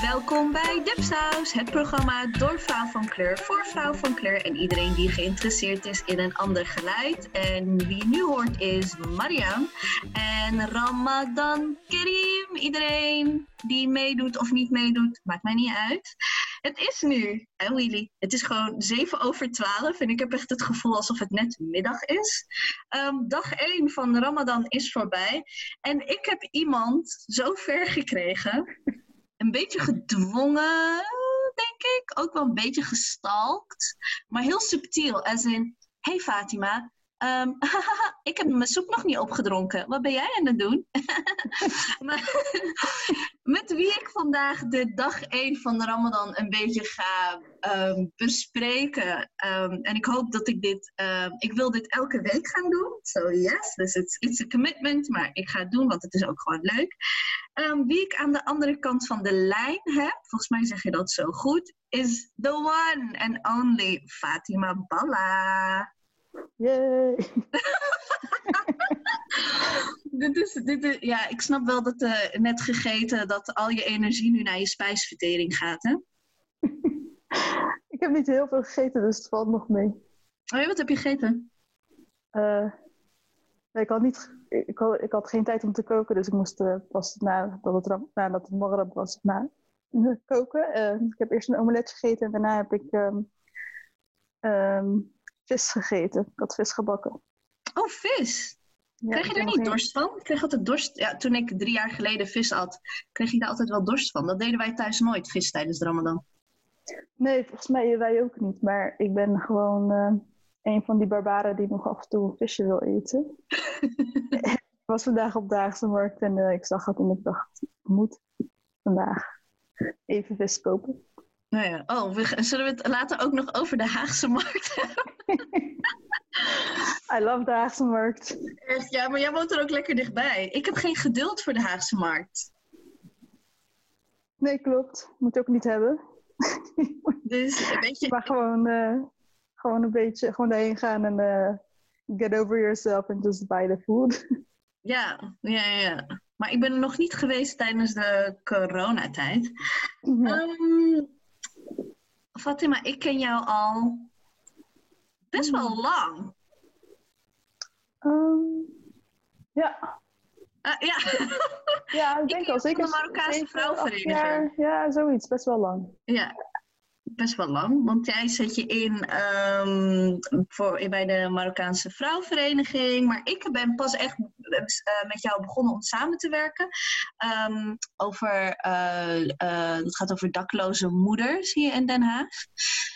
Welkom bij Dipsaus, het programma door vrouw van kleur voor vrouw van kleur en iedereen die geïnteresseerd is in een ander geluid. En wie nu hoort is Mariam en Ramadan Karim. Iedereen die meedoet of niet meedoet, maakt mij niet uit. Het is nu, en Willy, het is gewoon 7 over 12 en ik heb echt het gevoel alsof het net middag is. Ehm, dag 1 van Ramadan is voorbij en ik heb iemand zo ver gekregen een beetje gedwongen, denk ik. Ook wel een beetje gestalkt. Maar heel subtiel. Als in, hey Fatima, ehm, ik heb mijn soep nog niet opgedronken. Wat ben jij aan het doen? met wie ik vandaag de dag 1 van de Ramadan een beetje ga ehm, bespreken. Ehm, en ik hoop dat ik dit... ik wil dit elke week gaan doen. So yes, dus it's, it's a commitment. Maar ik ga het doen, want het is ook gewoon leuk. Wie ik aan de andere kant van de lijn heb, volgens mij zeg je dat zo goed, is the one and only Fatima Balla. Yay! dit is, dit is, ja, ik snap wel dat uh, net gegeten dat al je energie nu naar je spijsvertering gaat, hè? ik heb niet heel veel gegeten, dus het valt nog mee. Oh ja, wat heb je gegeten? Uh, ik had, niet, ik, had, ik had geen tijd om te koken, dus ik moest uh, pas nadat het, nadat het morgen was na, koken. Ik heb eerst een omelet gegeten en daarna heb ik um, um, vis gegeten. Ik had vis gebakken. Oh, vis? Ja, kreeg je er niet dorst van? Ik kreeg altijd dorst. Ja, toen ik drie jaar geleden vis at, kreeg ik daar altijd wel dorst van. Dat deden wij thuis nooit, vis tijdens de Ramadan. Nee, volgens mij wij ook niet. Maar ik ben gewoon een van die barbaren die nog af en toe een visje wil eten. ik was vandaag op Daagse Markt en uh, ik zag het en ik dacht, ik moet vandaag even vis kopen. Nou ja, oh, we, zullen we het later ook nog over de Haagse Markt hebben? I love de Haagse Markt. Echt, ja, maar jij woont er ook lekker dichtbij. Ik heb geen geduld voor de Haagse Markt. Nee, klopt. Moet je ook niet hebben. dus, weet je... Maar gewoon... Uh, gewoon een beetje gewoon daarheen gaan en uh, get over yourself and just buy the food. Ja, ja, ja. Maar ik ben nog niet geweest tijdens de coronatijd. Mm um, Fatima, ik ken jou al best wel Mhm. lang. Um, ja. Uh, ja. ja, ik denk ken al zeker. de Marokkaanse vrouwenvereniging. jaar. Ja, zoiets. Best wel lang. ja, best wel lang. Want jij zet je in um, voor, bij de Marokkaanse vrouwenvereniging. Maar ik ben pas echt met jou begonnen om samen te werken. Um, over, uh, uh, het gaat over dakloze moeders hier in Den Haag.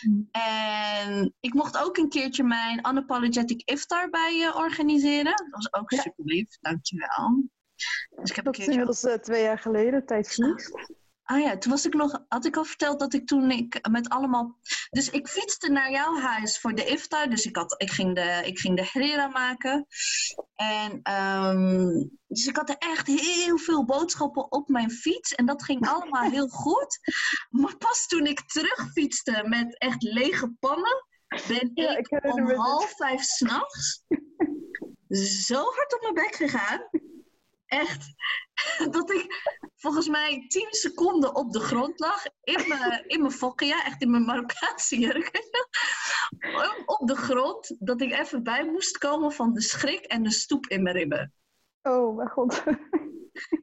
Mm. En ik mocht ook een keertje mijn Unapologetic Iftar bij je organiseren. Dat was ook ja. super lief, dankjewel. Dus ik heb dat is inmiddels twee jaar geleden, tijd vliegt. Ah ja, toen was ik nog, had ik al verteld dat ik toen ik met allemaal. Dus ik fietste naar jouw huis voor de iftar. Dus ik, had, ik, ging, de, ik ging de herera maken. En um, dus ik had er echt heel veel boodschappen op mijn fiets. En dat ging allemaal heel goed. Maar pas toen ik terugfietste met echt lege pannen, ben ja, ik, ik om half vijf s'nachts zo hard op mijn bek gegaan. Echt. Dat ik volgens mij 10 seconden op de grond lag. In mijn, in mijn fokkia, echt in mijn Marokkaanse jurk. op de grond. Dat ik even bij moest komen van de schrik en de stoep in mijn ribben. Oh, mijn god.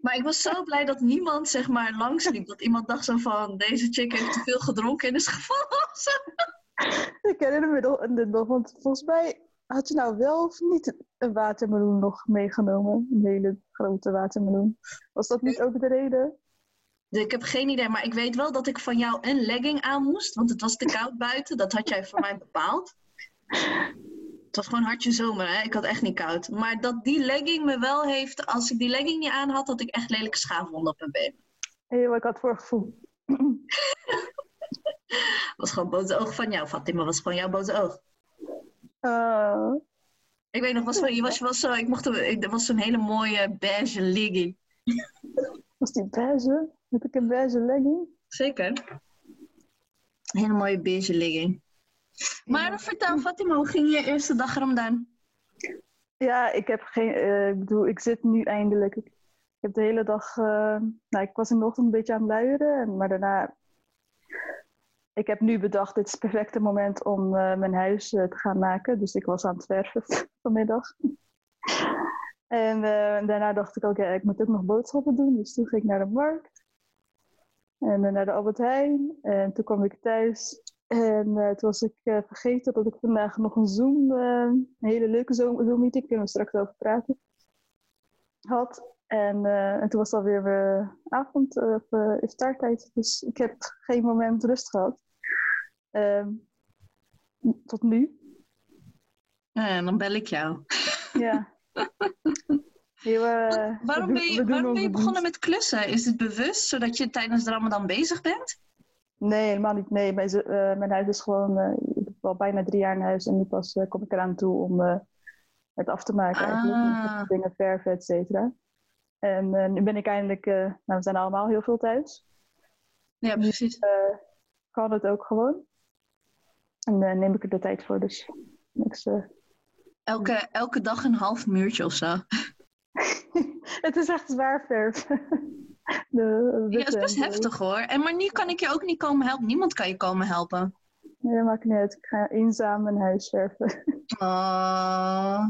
Maar ik was zo blij dat niemand zeg maar langsliep. Dat iemand dacht zo van, deze chick heeft te veel gedronken en is gevallen. ik herinner me nog, want volgens mij had je nou wel of niet een watermeloen nog meegenomen? Een hele grote watermeloen. Was dat niet ook de reden? Ik heb geen idee, maar ik weet wel dat ik van jou een legging aan moest. Want het was te koud buiten. Dat had jij voor mij bepaald. Het was gewoon hartje zomer, hè? Ik had echt niet koud. Maar dat die legging me wel heeft... Als ik die legging niet aan had, had ik echt lelijke schaafwonden op mijn been. Heel, ik had voor gevoel. was gewoon boze oog van jou, Fatima. was gewoon jouw boze oog. Uh, ik weet nog, was, je was, was ik mocht, er was zo'n hele mooie beige legging. Was die beige? Heb ik een beige legging? Zeker. Een hele mooie beige legging. Maar vertel Fatima, hoe ging je eerste dag Ramadan? Ja, ik heb geen. eh, ik bedoel, ik zit nu eindelijk. Ik, heb de hele dag. eh, nou, ik was in de ochtend een beetje aan het luieren, en- maar daarna. Ik heb nu bedacht, dit is het perfecte moment om eh, mijn huis eh, te gaan maken. Dus ik was aan het verven vanmiddag. En eh, daarna dacht ik ook, ja, ik moet ook nog boodschappen doen. Dus toen ging ik naar de markt. En naar de Albert Heijn. En toen kwam ik thuis. En toen was ik vergeten dat ik vandaag nog een Zoom, een hele leuke Zoom, Zoom kunnen we straks over praten, had. En, en toen was het alweer uh, avond, of uh. Dus ik heb geen moment rust gehad. Ehm, tot nu. Ja, dan bel ik jou. Ja. Heel, uh, waarom ben je, waarom ben je begonnen met klussen? Is het bewust, zodat je tijdens de Ramadan bezig bent? Nee, helemaal niet. Nee, mijn, uh, mijn huis is gewoon... Uh, ik heb al bijna drie jaar in huis en nu pas kom ik eraan toe om het af te maken. Ah. Eigenlijk. Dingen verven, et cetera. En nu ben ik eindelijk... nou, we zijn allemaal heel veel thuis. Ja, precies. Nu, kan het ook gewoon. En dan neem ik er de tijd voor, dus niks... Elke, elke dag een half muurtje of zo. het is echt zwaar verf. De, ja, het is best heftig hoor. En maar nu kan ik je ook niet komen helpen. Niemand kan je komen helpen. Nee, dat maakt niet uit. Ik ga eenzaam mijn huis verven. Oh.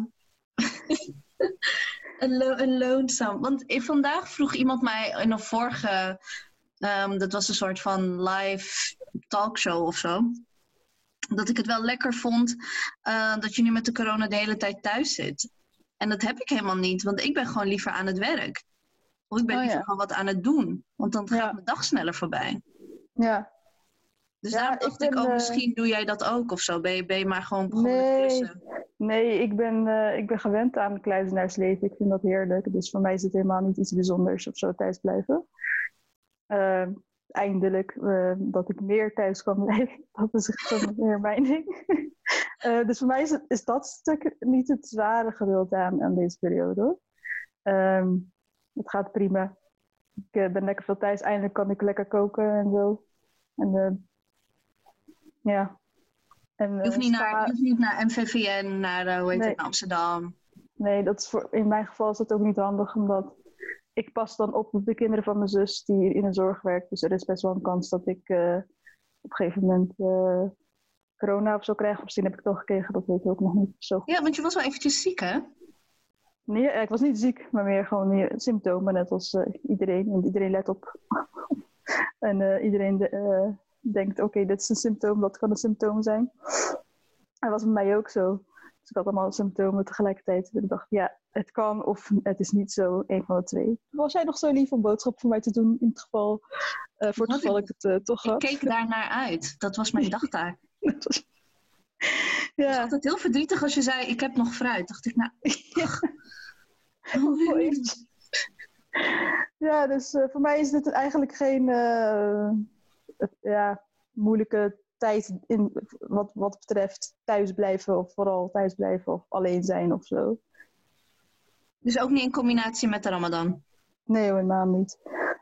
een, lo een loonzaam. Want vandaag vroeg iemand mij in een vorige... Um, dat was een soort van live talkshow of zo. Dat ik het wel lekker vond uh, dat je nu met de corona de hele tijd thuis zit. En dat heb ik helemaal niet, want ik ben gewoon liever aan het werk. Of ik ben oh, liever ja. gewoon wat aan het doen. Want dan gaat mijn dag sneller voorbij. Ja. Dus Ja, daarom ik dacht ik, oh, eh, misschien doe jij dat ook of zo. Ben je, ben je maar gewoon begonnen met Nee. klussen. Nee, ik ben, eh, ik ben gewend aan het kluizenaarsleven. Ik vind dat heerlijk. Dus voor mij is het helemaal niet iets bijzonders of zo thuis blijven. Eh, eindelijk eh, dat ik meer thuis kan blijven. Dat is gewoon meer mijn ding. Eh, dus voor mij is, het, is dat stuk niet het zware gedeelte aan, aan deze periode. Ehm, het gaat prima. Ik eh, ben lekker veel thuis. Eindelijk kan ik lekker koken en zo. En ja. En, Je hoeft niet spa- naar, je hoeft niet naar MVVN, naar hoe heet Nee. het, Amsterdam. Nee, dat is voor, in mijn geval is dat ook niet handig, omdat ik pas dan op op de kinderen van mijn zus die in de zorg werkt. Dus er is best wel een kans dat ik eh, op een gegeven moment eh, corona of zo krijg. Of misschien heb ik het al gekregen, dat weet ik ook nog niet zo goed. Ja, want je was wel eventjes ziek, hè? Nee, eh, ik was niet ziek, maar meer gewoon meer symptomen, net als iedereen. En iedereen let op. en iedereen de- denkt, oké, dit is een symptoom, dat kan een symptoom zijn. Dat was bij mij ook zo. Dus ik had allemaal symptomen tegelijkertijd. En ik dacht, ja, het kan of het is niet zo, een van de twee. Was jij nog zo lief om boodschap voor mij te doen, in het geval, eh, voor het Wat geval ik- ik het eh, toch Ik had? keek daar naar uit. Dat was mijn dagtaak. Het was ja, altijd heel verdrietig als je zei, ik heb nog fruit. Dacht ik, nou... Voor iets. Ja, dus eh, voor mij is dit eigenlijk geen eh, het- ja, moeilijke tijd in, wat, wat betreft thuisblijven of vooral thuisblijven of alleen zijn of zo. Dus ook niet in combinatie met de Ramadan. Nee, helemaal niet.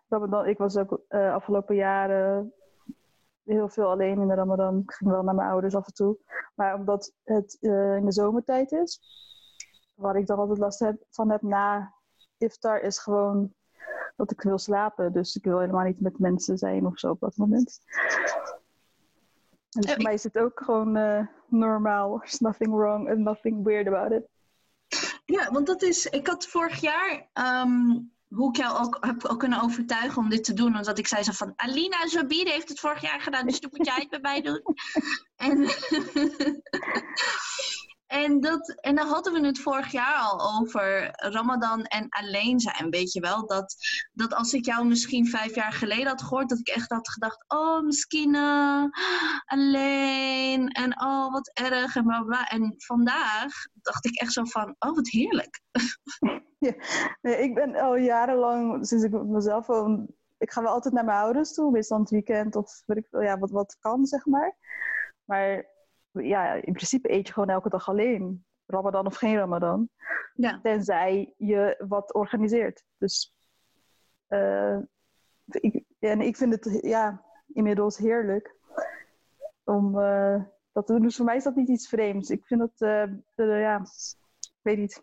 Ramadan, ik was ook eh, afgelopen jaren heel veel alleen in de Ramadan. Ik ging wel naar mijn ouders af en toe. Maar omdat het eh, in de zomertijd is, waar ik dan altijd last heb, van heb na iftar, is gewoon dat ik wil slapen. Dus ik wil helemaal niet met mensen zijn of zo op dat moment. En voor mij is het ook gewoon eh, normaal. There's nothing wrong and nothing weird about it. Ja, want dat is... Ik had vorig jaar... ehm, hoe ik jou ook heb ook kunnen overtuigen om dit te doen. Omdat ik zei zo van... Alina Zabir heeft het vorig jaar gedaan. Dus dan moet jij het bij mij doen. En, en, dat, en dan hadden we het vorig jaar al over Ramadan en alleen zijn. Weet je wel? Dat, dat als ik jou misschien vijf jaar geleden had gehoord... Dat ik echt had gedacht... Oh, misschien eh, alleen. En oh, wat erg. En bla bla. En vandaag dacht ik echt zo van... Oh, wat heerlijk. Nee, ik ben al jarenlang, sinds ik mezelf ik ga wel altijd naar mijn ouders toe, meestal het weekend of ik ja, wat, wat kan, zeg maar. Maar ja, in principe eet je gewoon elke dag alleen. Ramadan of geen Ramadan. Ja. Tenzij je wat organiseert. Dus eh, ik, en ik vind het ja, inmiddels heerlijk om, eh, dat dat, dus voor mij is dat niet iets vreemds. Ik vind dat, uh, ja, ik weet niet.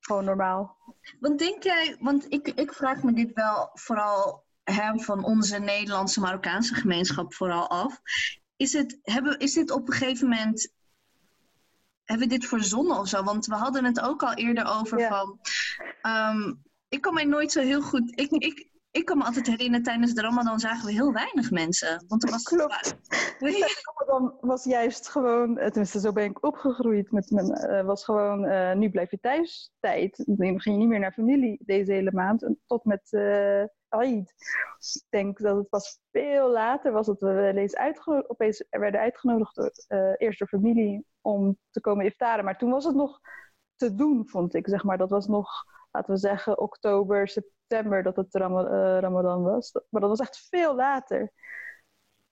Gewoon normaal. Want denk jij, want ik, ik vraag me dit wel vooral hè, van onze Nederlandse Marokkaanse gemeenschap vooral af. Is, het, hebben, is dit op een gegeven moment hebben we dit verzonnen of zo? Want we hadden het ook al eerder over van. Ehm, ik kan mij nooit zo heel goed. Ik, ik, ik kan me altijd herinneren, tijdens de Ramadan zagen we heel weinig mensen. Want er was Klopt. De Ramadan was juist gewoon, eh, tenminste zo ben ik opgegroeid, met mijn, uh, was gewoon uh, nu blijf je thuis tijd. Dan ging je niet meer naar familie deze hele maand, tot met uh, Aid. Ik denk dat het pas veel later was dat we uitgenodigd, opeens werden uitgenodigd door, eerst door familie om te komen iftaren. Maar toen was het nog te doen, vond ik. Zeg maar. Dat was nog, laten we zeggen, oktober, september dat het Ram uh, Ramadan was. Maar dat was echt veel later.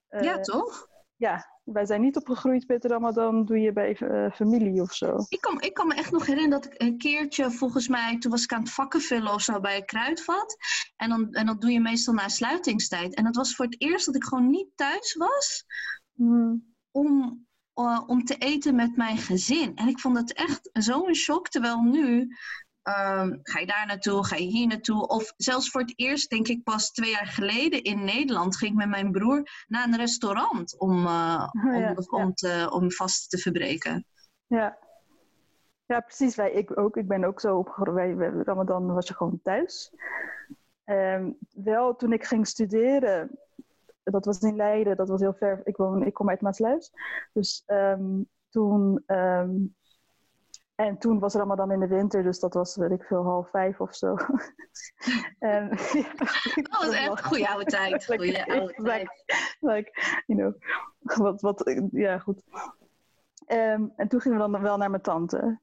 Uh, ja, toch? Ja, wij zijn niet opgegroeid met Ramadan, doe je bij uh, familie of zo. Ik kan, ik kan me echt nog herinneren dat ik een keertje, volgens mij, toen was ik aan het vakken vullen of zo bij een kruidvat. En dan, en dat doe je meestal na sluitingstijd. En dat was voor het eerst dat ik gewoon niet thuis was. Hmm. Om, uh, om te eten met mijn gezin. En ik vond het echt zo'n shock. Terwijl nu um, ga je daar naartoe, ga je hier naartoe. Of zelfs voor het eerst, denk ik pas twee jaar geleden in Nederland, ging ik met mijn broer naar een restaurant om, uh, om, ja, om, te, om vast te verbreken. Ja. Ja, precies. Wij, ik, ook, ik ben ook zo opgegroeid. Ramadan was je gewoon thuis. Um, wel toen ik ging studeren, dat was in Leiden, dat was heel ver. Ik, woon, ik kom uit Maasluis. Dus um, toen. En toen was Ramadan in de winter, dus dat was, weet ik veel, half vijf of zo. en, ja, dat was echt een goede oude tijd. Goede oude tijd. Like, you know, wat, wat, ja, goed. Um, en toen gingen we dan wel naar mijn tante.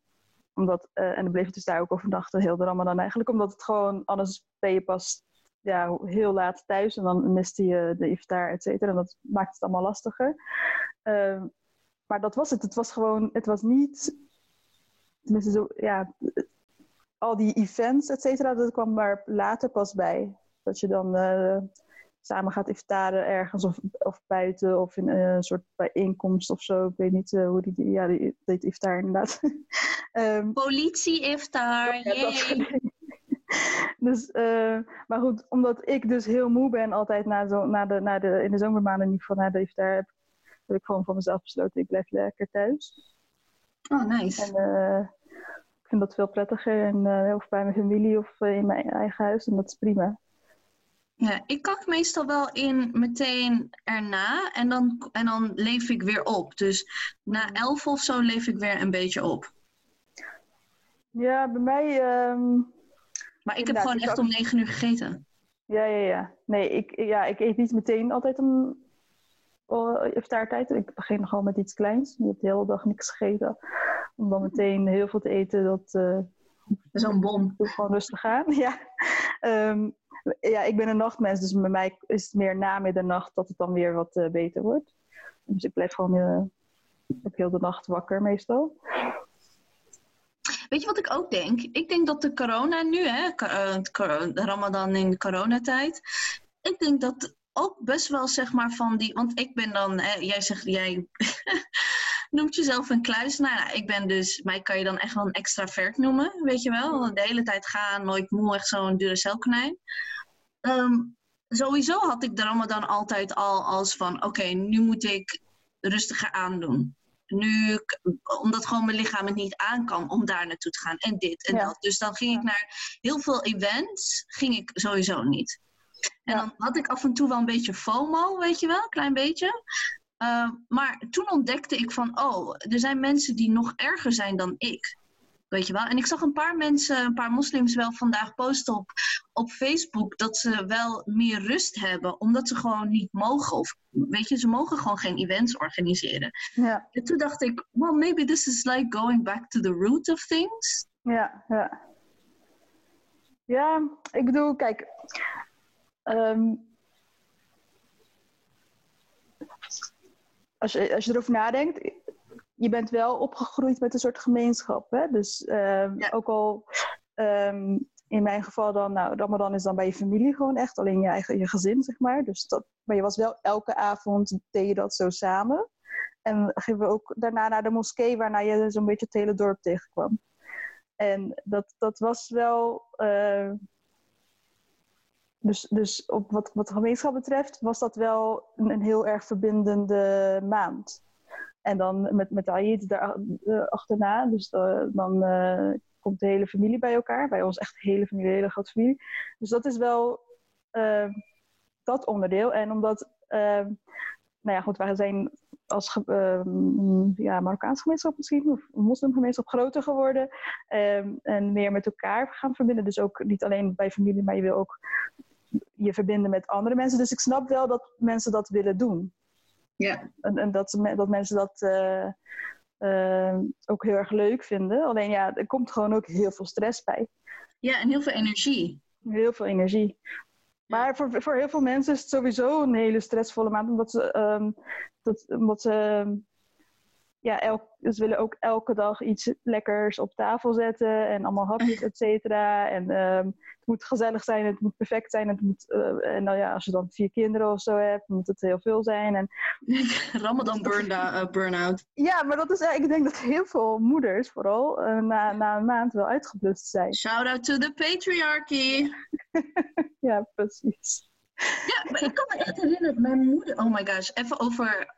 Omdat, uh, en dan bleef ik dus daar ook overnachten, heel de Ramadan eigenlijk. Omdat het gewoon, anders ben je pas ja, heel laat thuis en dan miste je de iftar, et cetera. En dat maakt het allemaal lastiger. Uh, maar dat was het. Het was gewoon, het was niet, tenminste zo, ja, al die events, et cetera, dat kwam maar later pas bij. Dat je dan uh, samen gaat iftaren ergens of, of buiten of in een soort bijeenkomst of zo. Ik weet niet uh, hoe die, ja, die deed iftar inderdaad. um, Politie-iftar, ja, dus, uh, maar goed, omdat ik dus heel moe ben altijd na zo, na de, na de, in de zomermaanden, niet van na de daar heb, heb ik gewoon voor mezelf besloten, ik blijf lekker thuis. Oh, nice. En, ik vind dat veel prettiger, en, uh, of bij mijn familie of in mijn eigen huis, en dat is prima. Ja, ik kak meestal wel in meteen erna en dan, en dan leef ik weer op. Dus na elf of zo leef ik weer een beetje op. Ja, bij mij... Um maar ik heb gewoon echt om negen uur gegeten. Ja, ja, ja. Nee, ik, ja, ik eet niet meteen altijd om iftaartijd. Ik begin gewoon met iets kleins. Je hebt de hele dag niks gegeten. Om dan meteen heel veel te eten, dat... Uh, Zo'n bom. Doe gewoon rustig aan, ja. Um, ja, ik ben een nachtmens, dus bij mij is het meer na middernacht dat het dan weer wat uh, beter wordt. Dus ik blijf gewoon uh, heel de nacht wakker meestal. Weet je wat ik ook denk? Ik denk dat de corona nu, hè, eh, de Ramadan in de coronatijd, ik denk dat ook best wel zeg maar van die, want ik ben dan, hè, jij zegt, jij noemt jezelf een kluisenaar. Nou, ik ben dus, mij kan je dan echt wel een extravert noemen, weet je wel. De hele tijd gaan, nooit moe, echt zo'n dure celkonijn. Um, sowieso had ik de Ramadan altijd al als van, oké, nu moet ik rustiger aandoen nu, omdat gewoon mijn lichaam het niet aan kan om daar naartoe te gaan en dit en dat. Dus dan ging ik naar heel veel events, ging ik sowieso niet. En dan had ik af en toe wel een beetje FOMO, weet je wel, een klein beetje. Uh, maar toen ontdekte ik van, oh, er zijn mensen die nog erger zijn dan ik. Weet je wel? En ik zag een paar mensen, een paar moslims wel vandaag posten op, op Facebook dat ze wel meer rust hebben, omdat ze gewoon niet mogen. Of weet je, ze mogen gewoon geen events organiseren. Ja. En toen dacht ik, well, maybe this is like going back to the root of things. Ja, ja. Ja, ik bedoel, kijk. Um, als, je, als je erover nadenkt, je bent wel opgegroeid met een soort gemeenschap. Hè? Dus ehm, ook al um, in mijn geval dan, nou, Ramadan is dan bij je familie gewoon echt, alleen je eigen je gezin, zeg maar. Dus dat, maar je was wel elke avond, deed je dat zo samen. En gingen we ook daarna naar de moskee, waarna je zo'n beetje het hele dorp tegenkwam. En dat, dat was wel. eh, dus, dus op wat, wat gemeenschap betreft, was dat wel een, heel erg verbindende maand. En dan met, met Aïd daar eh, achterna, dus eh, dan eh, komt de hele familie bij elkaar. Bij ons echt de hele familie, een hele grote familie. Dus dat is wel dat onderdeel. En omdat, nou ja, goed, wij zijn als ehm, ja, Marokkaanse gemeenschap misschien, of een moslimgemeenschap groter geworden. en meer met elkaar gaan verbinden. Dus ook niet alleen bij familie, maar je wil ook je verbinden met andere mensen. Dus ik snap wel dat mensen dat willen doen. Ja. En, en dat, dat mensen dat eh, eh, ook heel erg leuk vinden. Alleen ja, er komt gewoon ook heel veel stress bij. ja, en heel veel energie. Heel veel energie. Maar voor, voor heel veel mensen is het sowieso een hele stressvolle maand. Omdat ze, ehm, dat, omdat ze, ehm, ja, elk, ze willen ook elke dag iets lekkers op tafel zetten. En allemaal hapjes, et cetera. En ehm, moet gezellig zijn, het moet perfect zijn. Het moet, eh, en nou ja, als je dan vier kinderen of zo hebt, moet het heel veel zijn. En Ramadan burn uh, burn-out. Ja, maar dat is, eh, ik denk dat heel veel moeders vooral eh, na, na een maand wel uitgeblust zijn. Shout out to the patriarchy. Ja, precies. Ja, maar ik kan me echt herinneren dat mijn moeder. Oh my gosh, even over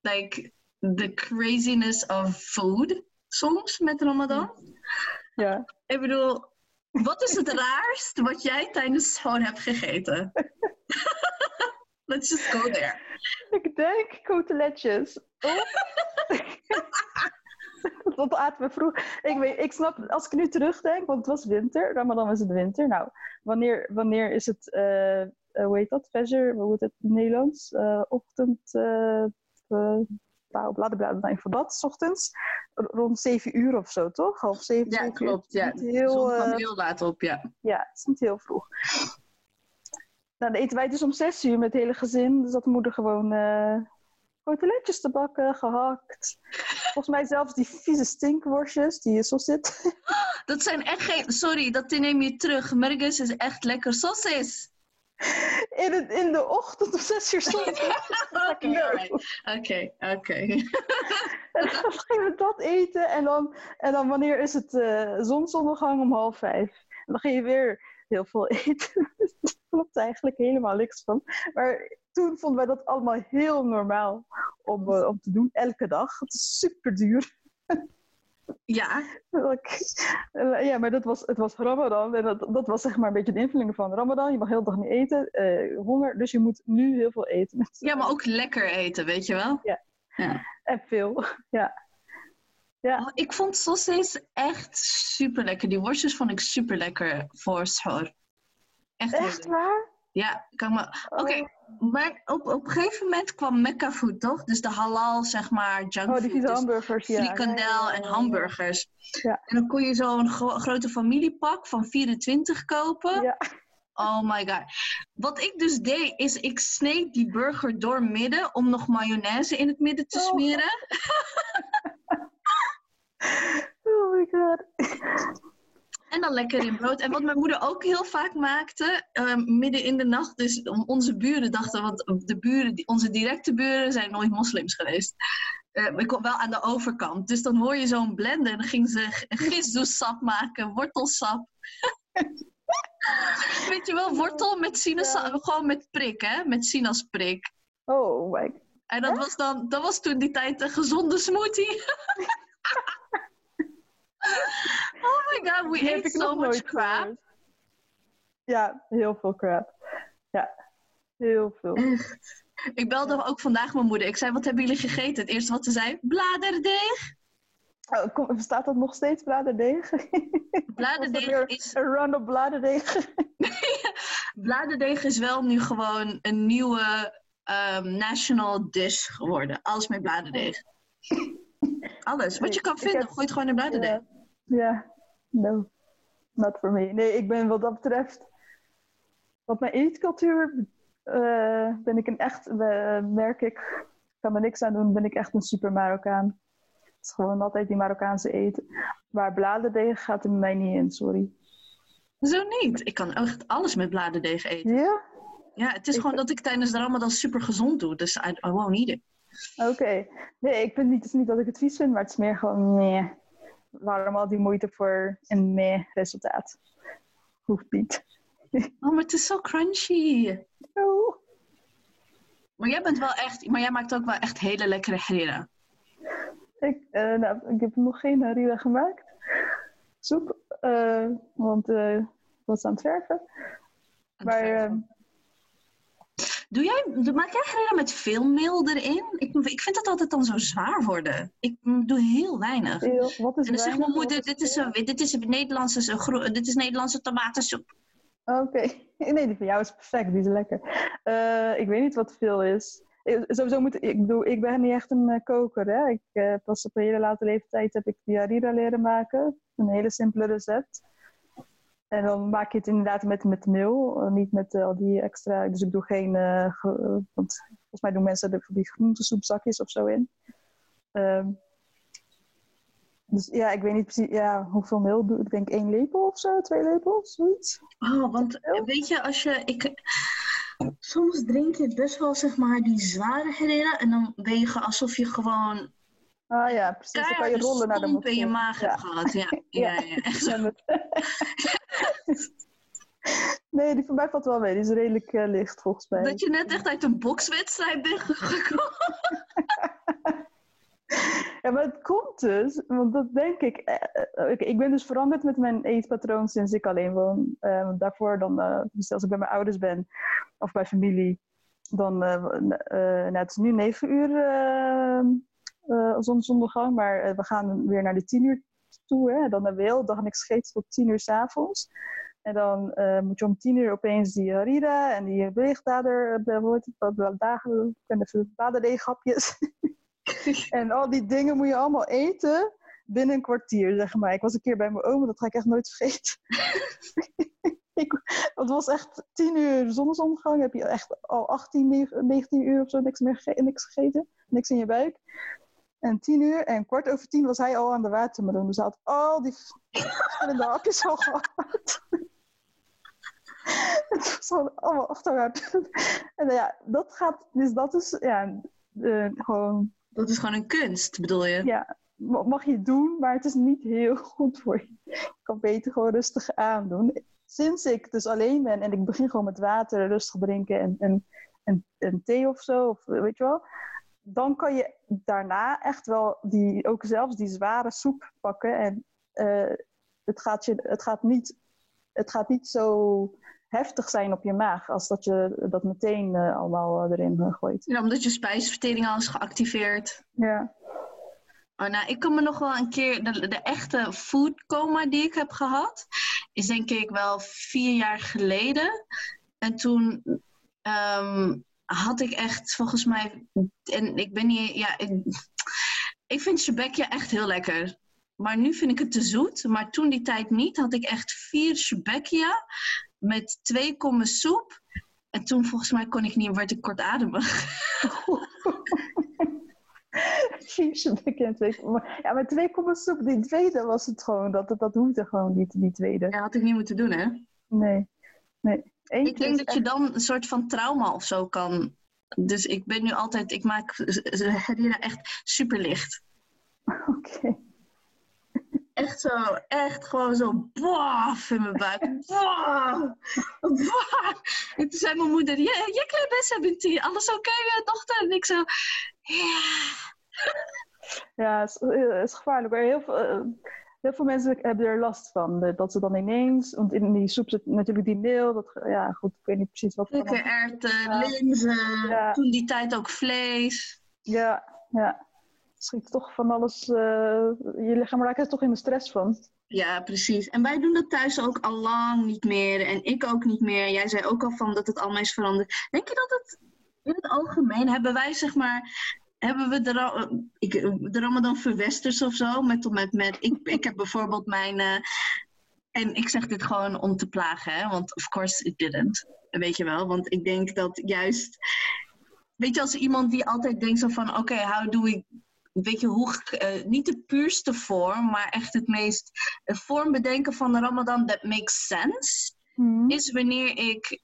like the craziness of food soms met Ramadan. Ja. Ik bedoel, wat is het raarst wat jij tijdens school hebt gegeten? Let's just go there. Ik denk coteletjes. Oh. dat aten we vroeg. Ik, weet, ik snap, als ik nu terugdenk, want het was winter. Ramadan was het winter. Nou, wanneer, wanneer is het, eh, hoe heet dat? Fajr, hoe heet het in het Nederlands? Eh, ochtend, uh, nou, blablabla, nou, voor dat, 's ochtends. Rond 7 uur of zo, toch? Half zeven, Ja, zeven uur. klopt. Ja. Heel, eh, heel laat op, ja. Ja, het is niet heel vroeg. Nou, dan eten wij dus om zes uur met het hele gezin. Dus dat de moeder gewoon eh coteletjes te bakken, gehakt. Volgens mij zelfs die vieze stinkworstjes die je zo zit. Dat zijn echt geen... Sorry, dat neem je terug. Mergus is echt lekker sausis. In, het, in de ochtend om zes uur stond Oké. Oké. En dan gingen we dat eten. En dan, en dan wanneer is het eh zonsondergang om half vijf. En dan ging je weer heel veel eten. Daar klopt eigenlijk helemaal niks van. Maar toen vonden wij dat allemaal heel normaal om, eh, om te doen. Elke dag. Het is super duur. Ja, Ja, maar dat was, het was Ramadan. En dat, dat was zeg maar een beetje de invulling van Ramadan. Je mag heel de dag niet eten. eh, honger. Dus je moet nu heel veel eten. ja, maar ook lekker eten, weet je wel? Ja. ja. En veel. Ja. Ja. Oh, ik vond sausis echt super lekker. Die worstjes vond ik super lekker voor schor. Echt, Echt waar? Ja, kan maar. Oké, Oh. Maar op, op een gegeven moment kwam Mecca food, toch? Dus de halal, zeg maar, junk Oh, die dus hamburgers. Ja. frikandel en hamburgers. Ja. En dan kon je zo'n gro- grote familiepak van 24 kopen. Ja. Oh my god. Wat ik dus deed, is ik sneed die burger door midden om nog mayonaise in het midden te Oh. smeren. Oh my god. En dan lekker in brood. En wat mijn moeder ook heel vaak maakte, ehm, midden in de nacht, dus om onze buren dachten, want de buren, onze directe buren zijn nooit moslims geweest. Eh, ik kom wel aan de overkant. Dus dan hoor je zo'n blender en dan ging ze gisdoesap maken, wortelsap. Weet je wel, wortel met sinaasappel, gewoon met prik, hè? Met sinaasprik. Oh my god. En dat was dan, dat was toen die tijd een gezonde smoothie. oh my god, we ik so much crap. gehoord. Ja, heel veel crap. Ja, heel veel. Echt. Ik belde ook vandaag mijn moeder. Ik zei, wat hebben jullie gegeten? Het eerste wat ze zei, bladerdeeg. Oh, kom, bestaat dat nog steeds, bladerdeeg? Bladerdeeg is, een run op bladerdeeg? bladerdeeg is wel nu gewoon een nieuwe ehm, national dish geworden. Alles met bladerdeeg. Alles. Wat je kan vinden, heb- gooi het gewoon in bladerdeeg. Ja. Ja, no. Not for me. Nee, ik ben wat dat betreft... Wat mijn eetcultuur... eh, ben ik een echt... merk ik... kan er niks aan doen, ben ik echt een super Marokkaan. Het is gewoon altijd die Marokkaanse eten. Maar bladerdeeg gaat er bij mij niet in, sorry. Zo niet. Ik kan echt alles met bladerdeeg eten. Ja? Ja, het is Ik- gewoon dat ik tijdens de ramadan super gezond doe. Dus I, I won't eat it. Oké. Nee, ik vind niet, het is niet dat ik het vies vind, maar het is meer gewoon, nee. Waarom al die moeite voor een nee resultaat? Hoeft niet. Oh, maar het is zo crunchy. Oh. Maar jij bent wel echt, maar jij maakt ook wel echt hele lekkere harira. Ik, eh, nou, ik heb nog geen harira gemaakt. Soep. eh, want eh, ik was aan het verven. Maar ehm, Doe jij, maak jij harira met veel meel erin? Ik, ik vind dat altijd dan zo zwaar worden. Ik mm, doe heel weinig. wat is En dan zegt mijn moeder, dit is, een, dit is een Nederlandse, dit is Nederlandse tomatensoep. Oké. Nee, die van jou is perfect. Die is lekker. Eh, ik weet niet wat veel is. Eh, Sowieso moet ik bedoel, ik ben niet echt een eh, koker. Hè? Ik, pas op een hele late leeftijd heb ik die harira leren maken. Een hele simpele recept. En dan maak je het inderdaad met, met meel, eh, niet met eh, al die extra. Dus ik doe geen. eh, want volgens mij doen mensen er die groentesoepzakjes of zo in. Ehm, dus ja, ik weet niet precies ja, hoeveel meel doe ik. Ik denk één lepel of zo, twee lepels, zoiets. Oh, want weet je, als je, ik, soms drink je best wel, zeg maar, die zware harira en dan ben je alsof je gewoon Ah ja, precies. Dan kan je rollen naar de in je maag Ja. hebt gehad. Ja, ja, ja, echt zo. Nee, die van mij valt wel mee. Die is redelijk eh, licht volgens mij. Dat je net echt uit een bokswedstrijd bent gekomen. Ja, maar het komt dus, want dat denk ik. eh, eh, ik, ik ben dus veranderd met mijn eetpatroon sinds ik alleen woon. Daarvoor dan, dus als ik bij mijn ouders ben of bij familie, dan, nou, het is nu negen uur zonsondergang, maar we gaan weer naar de tien uur toe. Hè. Dan de dag niks gegeten tot tien uur s'avonds. En dan eh, moet je om tien uur opeens die harira en die wat- wat dagen, baderdeeghapjes. En al die dingen moet je allemaal eten binnen een kwartier, zeg maar. Ik was een keer bij mijn oma, dat ga ik echt nooit vergeten. ik, het was echt tien uur zonsondergang. Heb je echt al 18, 19 uur of zo niks, meer gege- niks gegeten. Niks in je buik. En tien uur en kwart over tien was hij al aan de watermeloen. Dus hij had al die verschillende hapjes al gehad. Het was gewoon allemaal achteruit. En ja, dat gaat, dus dat is ja, gewoon Dat is gewoon een kunst, bedoel je? ja, ma- mag je doen, maar het is niet heel goed voor je. Je kan beter gewoon rustig aandoen. Sinds ik dus alleen ben en ik begin gewoon met water rustig drinken en, en, en, en thee of zo, of weet je wel. Dan kan je daarna echt wel die, ook zelfs die zware soep pakken. En eh, het, gaat je, het, gaat niet, het gaat niet zo heftig zijn op je maag als dat je dat meteen eh, allemaal eh, erin eh, gooit. Ja, omdat je spijsvertering al is geactiveerd. Ja. Oh, nou, ik kan me nog wel een keer. De, de echte food coma die ik heb gehad, is denk ik wel vier jaar geleden. En toen ehm, had ik echt volgens mij. En ik ben niet. Ja, ik, ik vind Shebekja echt heel lekker. Maar nu vind ik het te zoet. Maar toen die tijd niet, had ik echt vier Shebekja met twee kommen soep. En toen volgens mij kon ik niet, werd ik kortademig. Twee komma. Ja, maar twee komma soep, die tweede was het gewoon. Dat, dat, dat hoefde gewoon niet, die tweede. Ja, had ik niet moeten doen, hè? Nee. nee. Ik denk dat je dan een soort van trauma of zo kan. Dus ik ben nu altijd, ik maak harira echt super licht. Oké. Echt zo, echt gewoon zo boaf in mijn buik. Boaf. En toen zei mijn moeder, je, je klein best bent hier, alles oké, okay, dochter? En ik zo, ja. Ja, het is, eh, is gevaarlijk. Maar heel veel, eh, heel veel mensen hebben er last van. eh, Dat ze dan ineens, want in die soep zit natuurlijk die meel. Dat, ja, goed, ik weet niet precies wat. Dikke erwten, linzen, Ja. toen die tijd ook vlees. Ja, ja. Schiet toch van alles. eh, je lichaam raakt er toch in de stress van. Ja, precies. En wij doen dat thuis ook al lang niet meer. En ik ook niet meer. Jij zei ook al van dat het allemaal is veranderd. Denk je dat het in het algemeen hebben wij zeg maar. Hebben we de, ik, de Ramadan verwesters of zo? Met, met, met, ik, ik heb bijvoorbeeld mijn. eh, en ik zeg dit gewoon om te plagen, hè? want of course it didn't. Weet je wel? Want ik denk dat juist. Weet je, als iemand die altijd denkt zo van: oké, how do weet je, hoe, eh, niet de puurste vorm, maar echt het meest een vorm bedenken van de Ramadan that makes sense, Mhm. is wanneer ik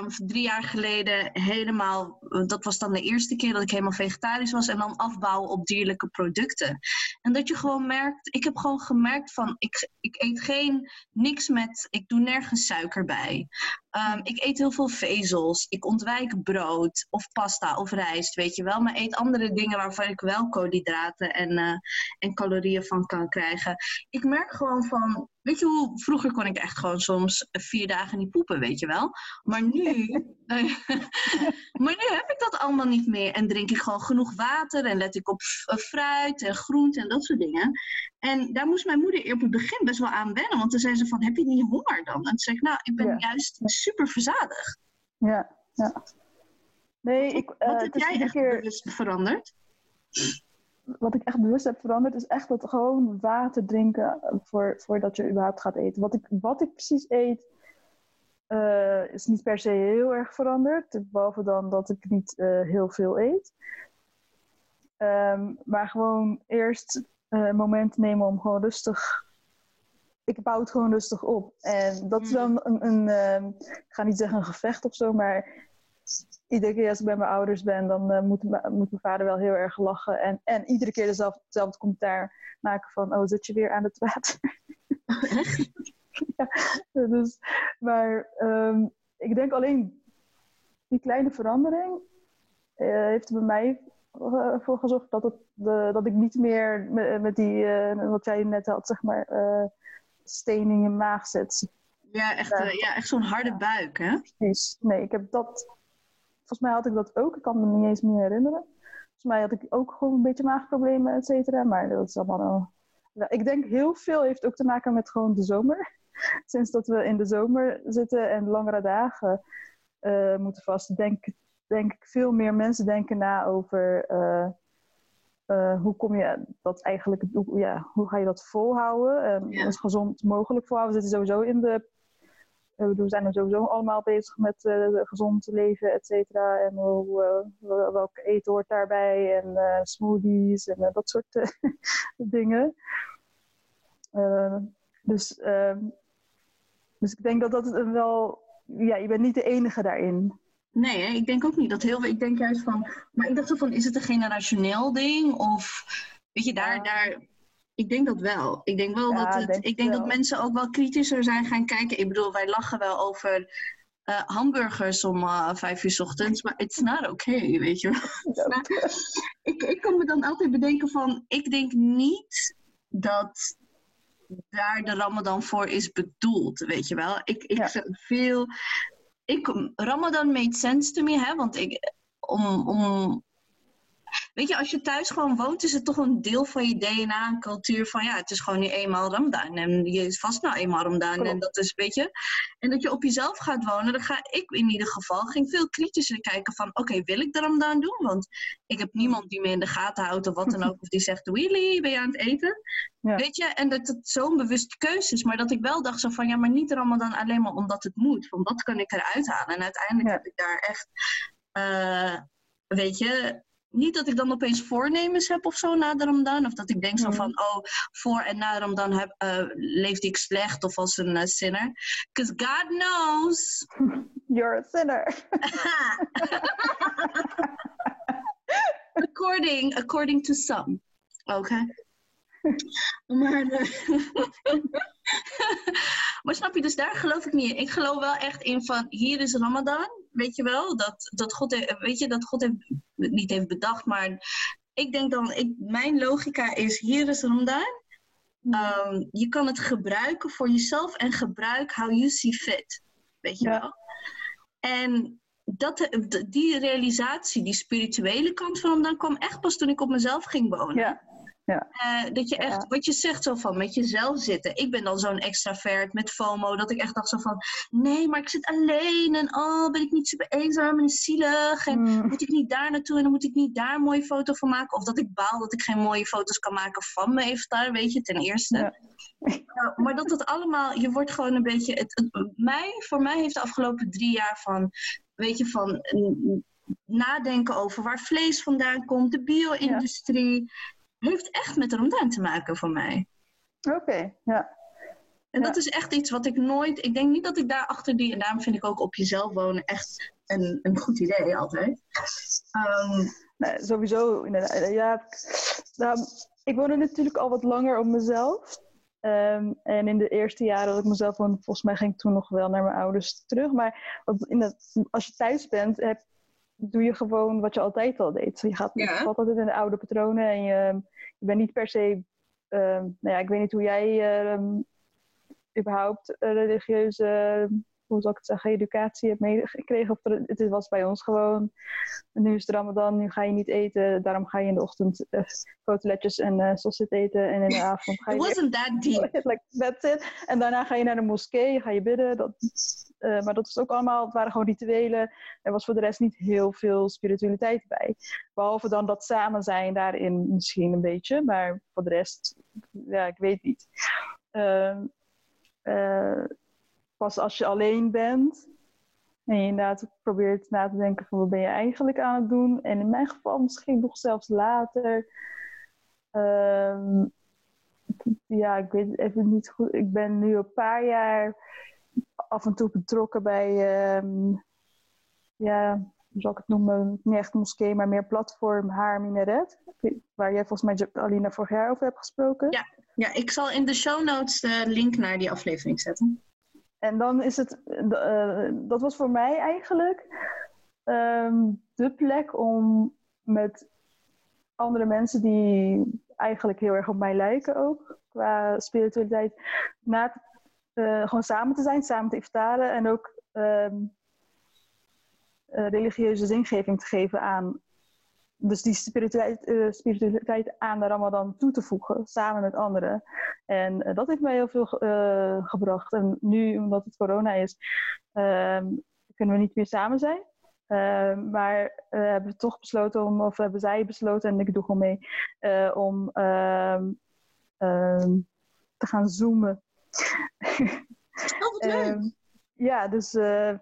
um, drie jaar geleden helemaal, dat was dan de eerste keer dat ik helemaal vegetarisch was en dan afbouwen op dierlijke producten. En dat je gewoon merkt, ik heb gewoon gemerkt van, ik, ik eet geen, niks met, ik doe nergens suiker bij. Um, ik eet heel veel vezels. Ik ontwijk brood of pasta of rijst, weet je wel. Maar eet andere dingen waarvan ik wel koolhydraten en, uh, en calorieën van kan krijgen. Ik merk gewoon van, weet je hoe, vroeger kon ik echt gewoon soms vier dagen niet poepen, weet je wel. Maar nu, maar nu heb ik dat allemaal niet meer. En drink ik gewoon genoeg water en let ik op fruit en groente en dat soort dingen. En daar moest mijn moeder op het begin best wel aan wennen. Want dan zei ze van, heb je niet honger dan? En toen zei ik, nou, ik ben juist super verzadigd. Ja, ja. Nee, ik, Wat heb jij echt keer... bewust veranderd? Wat ik echt bewust heb veranderd is echt dat gewoon water drinken voor, voordat je überhaupt gaat eten. Wat ik, wat ik precies eet uh, is niet per se heel erg veranderd. Behalve dan dat ik niet uh, heel veel eet. Um, maar gewoon eerst uh, moment nemen om gewoon rustig. Ik bouw het gewoon rustig op. En dat is dan mm. een, een uh, ik ga niet zeggen een gevecht of zo, maar iedere keer als ik bij mijn ouders ben, dan uh, moet, moet, mijn vader wel heel erg lachen. En, en iedere keer dezelfde, commentaar maken van, oh, zit je weer aan het water? ja, dus, maar um, ik denk alleen die kleine verandering uh, heeft bij mij eh, gezorgd dat, het, de, dat ik niet meer met, met die, uh, wat jij net had, zeg maar, uh, steen in je maag zet. Ja, echt, ja. ja echt zo'n harde buik, hè? Precies. Nee, ik heb dat... Volgens mij had ik dat ook. Ik kan me niet eens meer herinneren. Volgens mij had ik ook gewoon een beetje maagproblemen, et cetera. Maar dat is allemaal... wel. Ja, ik denk heel veel heeft ook te maken met gewoon de zomer. Sinds dat we in de zomer zitten en langere dagen uh, moeten vast, denk ik denk ik veel meer mensen denken na over uh, uh, hoe kom je dat eigenlijk, hoe, ja, hoe ga je dat volhouden? Um, ja. Zo gezond mogelijk volhouden. We zitten sowieso in de, we zijn er sowieso allemaal bezig met uh, gezond leven, et cetera. En hoe, welke eten hoort daarbij en smoothies en dat soort dingen. dus, ehm, dus ik denk dat dat wel, ja, je bent niet de enige daarin. Nee, hè? ik denk ook niet dat heel veel. Ik denk juist van. Maar ik dacht zo van: is het een generationeel ding? Of weet je, daar. daar ik denk dat wel. Ik denk wel ja, dat het, ik denk dat mensen ook wel kritischer zijn gaan kijken. Ik bedoel, wij lachen wel over uh, hamburgers om uh, vijf uur s ochtends, maar it's not okay, weet je wel. ik, ik kan me dan altijd bedenken van, ik denk niet dat daar de Ramadan voor is bedoeld, weet je wel. Ik, ik ja. veel ik, Ramadan made sense to me, hè, want ik, om, om, weet je, als je thuis gewoon woont, is het toch een deel van je DNA en cultuur van, ja, het is gewoon nu eenmaal Ramadan en je is vast nou eenmaal Ramadan en dat is, weet je, en dat je op jezelf gaat wonen, dan ga ik in ieder geval, ging veel kritischer kijken van, oké, wil ik de Ramadan doen? Want ik heb niemand die me in de gaten houdt of wat dan ook, of die zegt, Willy, ben je aan het eten? Ja. Weet je, en dat het zo'n bewuste keuze is. Maar dat ik wel dacht zo van, ja, maar niet Ramadan alleen maar omdat het moet. Want dat kan ik eruit halen. En uiteindelijk ja. heb ik daar echt, uh, weet je, niet dat ik dan opeens voornemens heb of zo na de Ramadan. Of dat ik denk zo van, oh, voor en na Ramadan heb, uh, leefde ik slecht of als een uh, sinner. Because God knows. You're a sinner. according, according to some. Okay. Maar, uh, maar snap je, dus daar geloof ik niet in. Ik geloof wel echt in van, hier is Ramadan, weet je wel, dat, dat God, weet je, dat God heeft, niet heeft bedacht, maar ik denk dan, ik, mijn logica is, hier is Ramadan. Um, je kan het gebruiken voor jezelf en gebruik how you see fit, weet je ja. wel. En dat, die realisatie, die spirituele kant van Ramadan kwam echt pas toen ik op mezelf ging wonen. Ja. Ja. Uh, dat je echt, wat je zegt zo van met jezelf zitten. Ik ben dan zo'n extravert met FOMO, dat ik echt dacht zo van, nee, maar ik zit alleen en oh, ben ik niet super eenzaam en zielig en mm. moet ik niet daar naartoe en dan moet ik niet daar een mooie foto van maken. Of dat ik baal dat ik geen mooie foto's kan maken van me even daar, weet je, ten eerste. Ja. Uh, maar dat het allemaal, je wordt gewoon een beetje, het, het, mij, voor mij heeft de afgelopen drie jaar van, weet je, van nadenken over waar vlees vandaan komt, de bio-industrie heeft echt met Ramadan te maken voor mij. Oké, okay, ja. En dat is echt iets wat ik nooit. Ik denk niet dat ik daar achter die. En daarom vind ik ook op jezelf wonen echt een, een goed idee altijd. Um, nee, sowieso. Ja, nou, ik woonde natuurlijk al wat langer op mezelf. Um, en in de eerste jaren dat ik mezelf woonde, volgens mij ging ik toen nog wel naar mijn ouders terug. Maar in als je thuis bent, heb, doe je gewoon wat je altijd al deed. Je gaat ja. altijd in de oude patronen en je, je bent niet per se. Um, nou ja, ik weet niet hoe jij um, überhaupt religieuze hoe zal ik het zeggen, educatie heb meegekregen. Of het was bij ons gewoon, nu is het Ramadan, nu ga je niet eten. Daarom ga je in de ochtend uh, en uh, sausage eten. En in de avond ga je... It wasn't that deep. like, that's it. En daarna ga je naar de moskee, ga je bidden. Dat, uh, maar dat was ook allemaal, het waren gewoon rituelen. Er was voor de rest niet heel veel spiritualiteit bij. Behalve dan dat samen zijn daarin misschien een beetje. Maar voor de rest, ja, ik weet niet. Uh, pas als je alleen bent en je inderdaad probeert na te denken van wat ben je eigenlijk aan het doen. En in mijn geval misschien nog zelfs later. Um, ja, ik weet even niet goed. Ik ben nu een paar jaar af en toe betrokken bij, um, ja, hoe zal ik het noemen? Niet echt moskee, maar meer platform Haar Minaret. Waar jij volgens mij Alina vorig jaar over hebt gesproken. Ja, ja, ik zal in de show notes de link naar die aflevering zetten. En dan is het, uh, dat was voor mij eigenlijk um, de plek om met andere mensen die eigenlijk heel erg op mij lijken ook, qua spiritualiteit, uh, gewoon samen te zijn, samen te iftaren en ook uh, religieuze zingeving te geven aan dus die spiritualiteit, uh, spiritualiteit aan de Ramadan toe te voegen, samen met anderen. En uh, dat heeft mij heel veel uh, gebracht. En nu, omdat het corona is, ehm, kunnen we niet meer samen zijn. Ehm, maar hebben we toch besloten om, of hebben zij besloten, en ik doe gewoon mee, om ehm, te gaan zoomen. Oh, ja, dus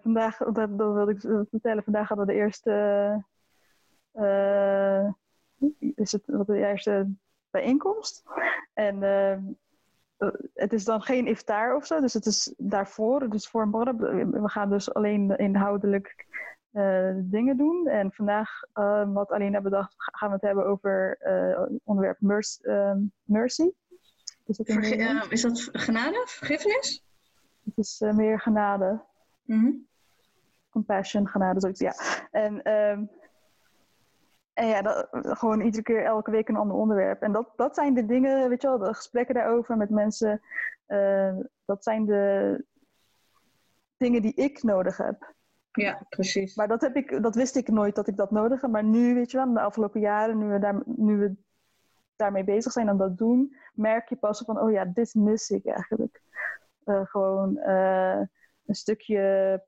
vandaag, dat, dat wilde ik vertellen, vandaag hadden we de eerste is het wat de eerste bijeenkomst. En uh, het is dan geen iftar of zo, dus het is daarvoor, dus voor morgen. We gaan dus alleen inhoudelijk uh, dingen doen. En vandaag, wat Alina bedacht, gaan we het hebben over onderwerp mercy. mercy. Is dat, Verge is dat genade, vergiffenis? Het is meer genade. Mm -hmm. Compassion, genade, zoiets, ja. En ehm, en ja, dat, gewoon iedere keer, elke week een ander onderwerp. En dat, dat zijn de dingen, weet je wel, de gesprekken daarover met mensen. Uh, dat zijn de dingen die ik nodig heb. Ja, precies. Maar dat, heb ik, dat wist ik nooit dat ik dat nodig heb. Maar nu, weet je wel, de afgelopen jaren, nu we, daar, nu we daarmee bezig zijn en dat doen, merk je pas van, oh ja, dit mis ik eigenlijk. Uh, gewoon uh, een stukje...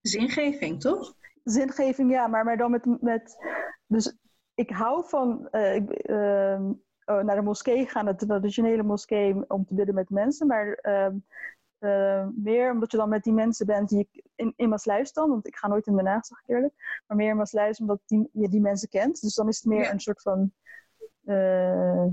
Zingeving, toch? Zingeving, ja, maar, maar dan met, met dus ik hou van uh, ik, uh, oh, naar de moskee gaan, de traditionele moskee, om te bidden met mensen. Maar uh, meer omdat je dan met die mensen bent die ik in, in Maasluis dan, want ik ga nooit in Den Haag, zeg ik eerlijk. Maar meer in Maasluis omdat die, je die mensen kent. Dus dan is het meer een soort van uh,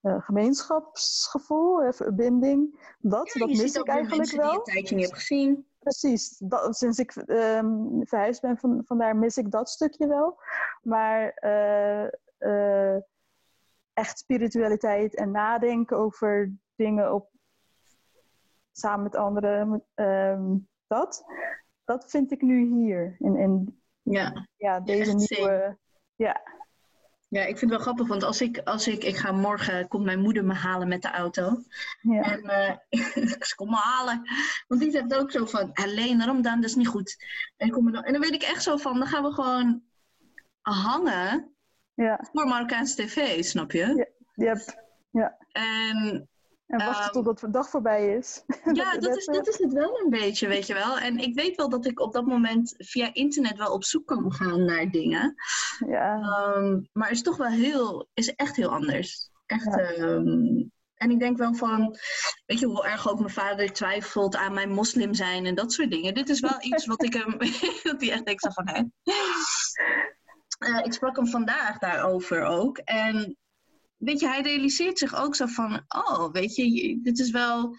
gemeenschapsgevoel, verbinding. Dat, dat mis ik eigenlijk wel. Die je een tijdje niet hebt gezien. Precies, dat, sinds ik um, verhuisd ben, van, vandaar mis ik dat stukje wel. Maar uh, uh, echt spiritualiteit en nadenken over dingen op, samen met anderen, um, dat, dat vind ik nu hier. In, in ja. Ja, deze nieuwe. Ja. Ja, ik vind het wel grappig, want als ik, als ik, ik ga morgen, komt mijn moeder me halen met de auto. Ja. En uh, ze komt me halen. Want die zegt ook zo van, alleen Ramadan, dat is niet goed. En, kom dan, en dan weet ik echt zo van, dan gaan we gewoon hangen ja. voor Marokkaanse tv, snap je? Ja. Yep. ja. En en wachten um, totdat de dag voorbij is. Ja, dat is, dat is het wel een beetje, weet je wel. En ik weet wel dat ik op dat moment via internet wel op zoek kan gaan naar dingen. Ja. Um, maar het is toch wel heel, is echt heel anders. Echt. Ja. Um, en ik denk wel van, weet je hoe erg ook mijn vader twijfelt aan mijn moslim zijn en dat soort dingen. Dit is wel iets wat ik hem, dat hij echt denkt van, hè. Uh, ik sprak hem vandaag daarover ook. En weet je, hij realiseert zich ook zo van, oh, weet je, dit is wel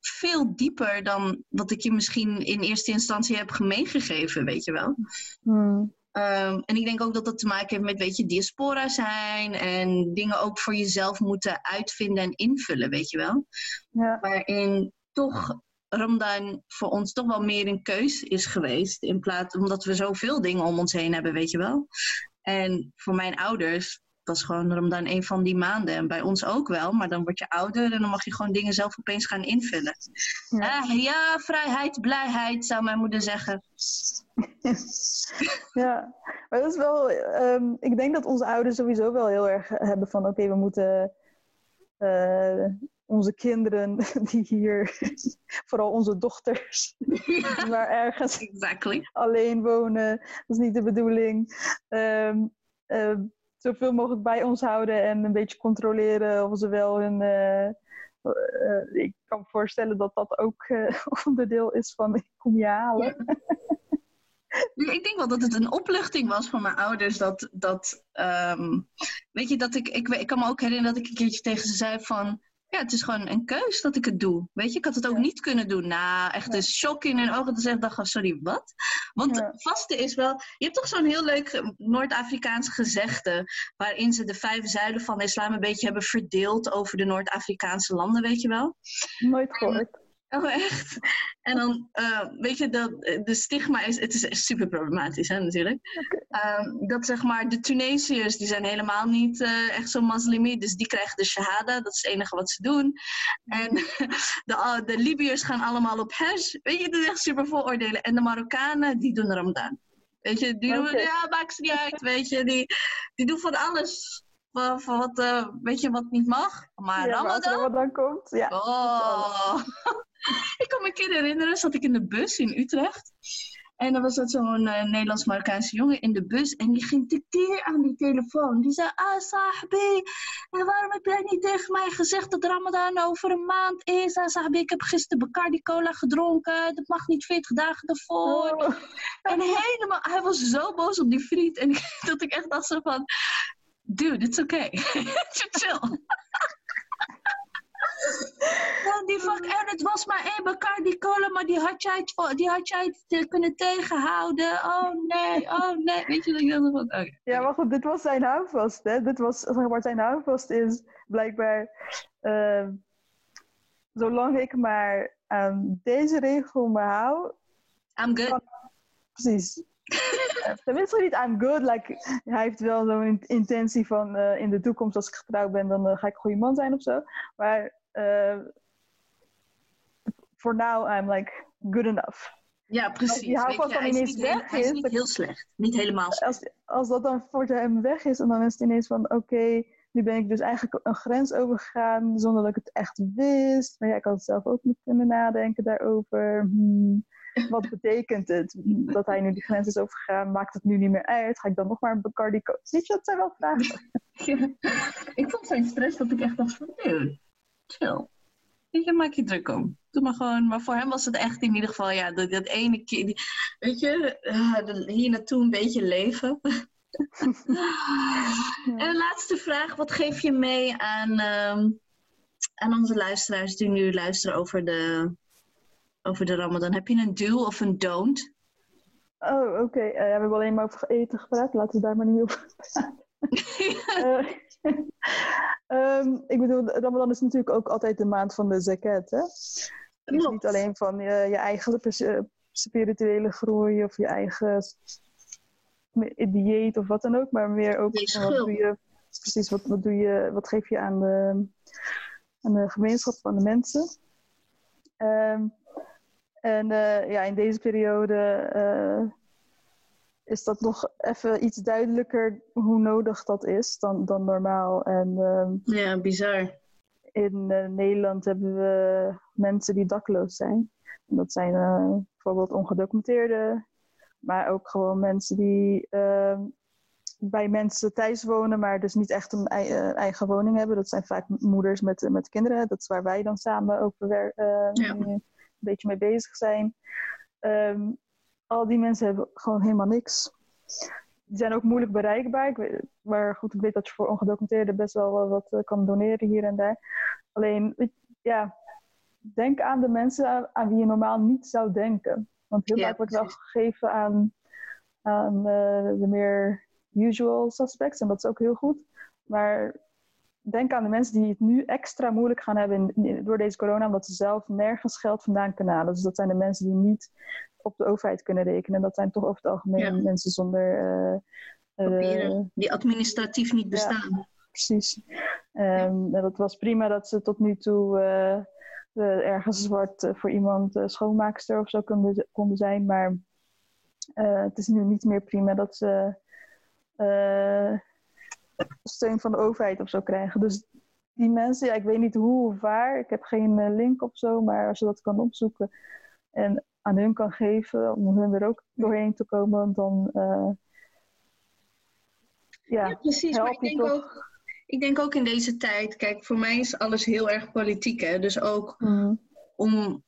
veel dieper dan wat ik je misschien in eerste instantie heb meegegeven, weet je wel. Hmm. Ehm, en ik denk ook dat dat te maken heeft met, weet je, diaspora zijn en dingen ook voor jezelf moeten uitvinden en invullen, weet je wel. Ja. Waarin toch Ramadan voor ons toch wel meer een keus is geweest, in plaats omdat we zoveel dingen om ons heen hebben, weet je wel. En voor mijn ouders was gewoon Ramadan een van die maanden. En bij ons ook wel, maar dan word je ouder en dan mag je gewoon dingen zelf opeens gaan invullen. Ja. Ah, ja, vrijheid, blijheid, zou mijn moeder zeggen. ja, maar dat is wel. ehm, ik denk dat onze ouders sowieso wel heel erg hebben van: oké, we moeten eh, onze kinderen, die hier, vooral onze dochters, die maar ergens Exactly. alleen wonen, dat is niet de bedoeling. Ehm, zoveel mogelijk bij ons houden en een beetje controleren of ze wel hun. eh, eh, ik kan me voorstellen dat dat ook eh, onderdeel is van ik kom je halen. Ik denk wel dat het een opluchting was voor mijn ouders. Dat, dat ehm, weet je, dat ik, ik, ik kan me ook herinneren dat ik een keertje tegen ze zei van... Ja, het is gewoon een keus dat ik het doe. Weet je, ik had het ook Ja. niet kunnen doen. Nou, echt een shock in hun ogen. te zeggen, dacht sorry, wat? Want Ja. vaste is wel... Je hebt toch zo'n heel leuk eh, Noord-Afrikaans gezegde... waarin ze de vijf zuilen van de islam een beetje hebben verdeeld... over de Noord-Afrikaanse landen, weet je wel? Nooit gehoord. Oh, echt? En dan, eh, weet je, dat, de stigma is, het is echt super problematisch, hè, natuurlijk. Ehm, dat zeg maar, de Tunesiërs, die zijn helemaal niet eh, echt zo moslimi, dus die krijgen de shahada, dat is het enige wat ze doen. En de, ah, de Libiërs gaan allemaal op hajj, weet je, dat is echt super vooroordelen. En de Marokkanen, die doen Ramadan. Weet je, die doen, ja, maakt ze niet uit, weet je, die, die doen van alles. Van, wat, eh, weet je, wat niet mag. Maar ja, maar als Ramadan, komt, ja. Oh. ik kan me een keer herinneren, zat ik in de bus in Utrecht. En er was dat zo'n eh, Nederlands-Marokkaanse jongen in de bus. En die ging tekeer aan die telefoon. Die zei, ah sahbi, en waarom heb jij niet tegen mij gezegd dat Ramadan over een maand is? Ah sahbi, ik heb gisteren Bacardi Cola gedronken. Dat mag niet 40 dagen ervoor. Oh, En helemaal, hij was zo boos op die vriend. En dat ik echt dacht zo van, dude, it's okay. Chill. Die fuck, en het was maar één Bacardi Cola, maar die had jij, het, die had jij het eh, kunnen tegenhouden. Oh nee, oh nee. Weet je dat ik dacht van, oké. ja, maar goed, dit was zijn houvast. Hè? Dit was, zeg maar, zijn houvast is blijkbaar... ehm, zolang ik maar aan deze regel me hou... I'm good. Precies. Eh, Tenminste niet I'm good. Like, hij heeft wel zo'n in- intentie van... eh, in de toekomst, als ik getrouwd ben, dan eh, ga ik een goede man zijn of zo. Maar... eh for now, I'm like good enough. Ja, precies. die houvast dan ineens niet heel- weg Hij is is, niet heel slecht. Niet helemaal slecht. als, als dat dan voor hem weg is en dan is het ineens van oké, nu ben ik dus eigenlijk een grens overgegaan zonder dat ik het echt wist. Maar ja, ik had het zelf ook moeten kunnen nadenken daarover. Hmm, wat betekent het dat hij nu die grens is overgegaan? Maakt het nu niet meer uit? Ga ik dan nog maar een Bacardi kopen? Weet je, dat zijn wel vragen. ik vond zijn stress dat ik echt dacht van, dude, chill. Weet je, maak je druk om. Doe maar gewoon. Maar voor hem was het echt in ieder geval, ja, dat, dat ene keer, die- weet je, eh, hier naartoe een beetje leven. En de laatste vraag, wat geef je mee aan, ehm, aan onze luisteraars die nu luisteren over de, over de Ramadan? Heb je een do of een don't? Oh, oké. Eh, we hebben alleen maar over eten gepraat. Laten we daar maar niet over praten. Eh, ehm, ik bedoel, Ramadan is natuurlijk ook altijd de maand van de zakat, hè? Dus Klopt. niet alleen van je, je eigen eh, spirituele groei of je eigen dieet of wat dan ook, maar meer ook van wat doe je, precies, wat, wat, doe je, wat geef je aan de, aan de gemeenschap, aan de mensen. Ehm, en eh, ja, in deze periode eh, is dat nog even iets duidelijker hoe nodig dat is dan, dan normaal. En ehm, Ja, bizar. in eh, Nederland hebben we mensen die dakloos zijn. En dat zijn eh, bijvoorbeeld ongedocumenteerden, maar ook gewoon mensen die eh, bij mensen thuis wonen, maar dus niet echt een eh, eigen woning hebben. Dat zijn vaak moeders met, met kinderen. Dat is waar wij dan samen ook wer- eh, Ja. een beetje mee bezig zijn. Ehm, al die mensen hebben gewoon helemaal niks. Die zijn ook moeilijk bereikbaar. Ik weet, maar goed, ik weet dat je voor ongedocumenteerden best wel wat eh, kan doneren hier en daar. Alleen, ja, denk aan de mensen aan, aan wie je normaal niet zou denken. Want heel Ja, vaak wordt wel gegeven aan, aan eh, de meer usual suspects. En dat is ook heel goed. Maar denk aan de mensen die het nu extra moeilijk gaan hebben in- in- door deze corona. Omdat ze zelf nergens geld vandaan kunnen halen. Dus dat zijn de mensen die niet op de overheid kunnen rekenen. Dat zijn toch over het algemeen Ja. mensen zonder... eh, eh, Papieren die administratief niet bestaan. precies. Ehm, en dat was prima dat ze tot nu toe eh, ergens zwart voor iemand schoonmaakster of zo konden, konden zijn. Maar het is nu niet meer prima dat ze steun van de overheid of zo krijgen. Dus die mensen, ja, ik weet niet hoe of waar. Ik heb geen link of zo, maar als je dat kan opzoeken en aan hun kan geven om hun er ook doorheen te komen, dan eh, ja, Ja, precies. Maar help ik denk, toch. ook, ik denk ook in deze tijd, kijk, voor mij is alles heel erg politiek. Hè? Dus ook Mm, om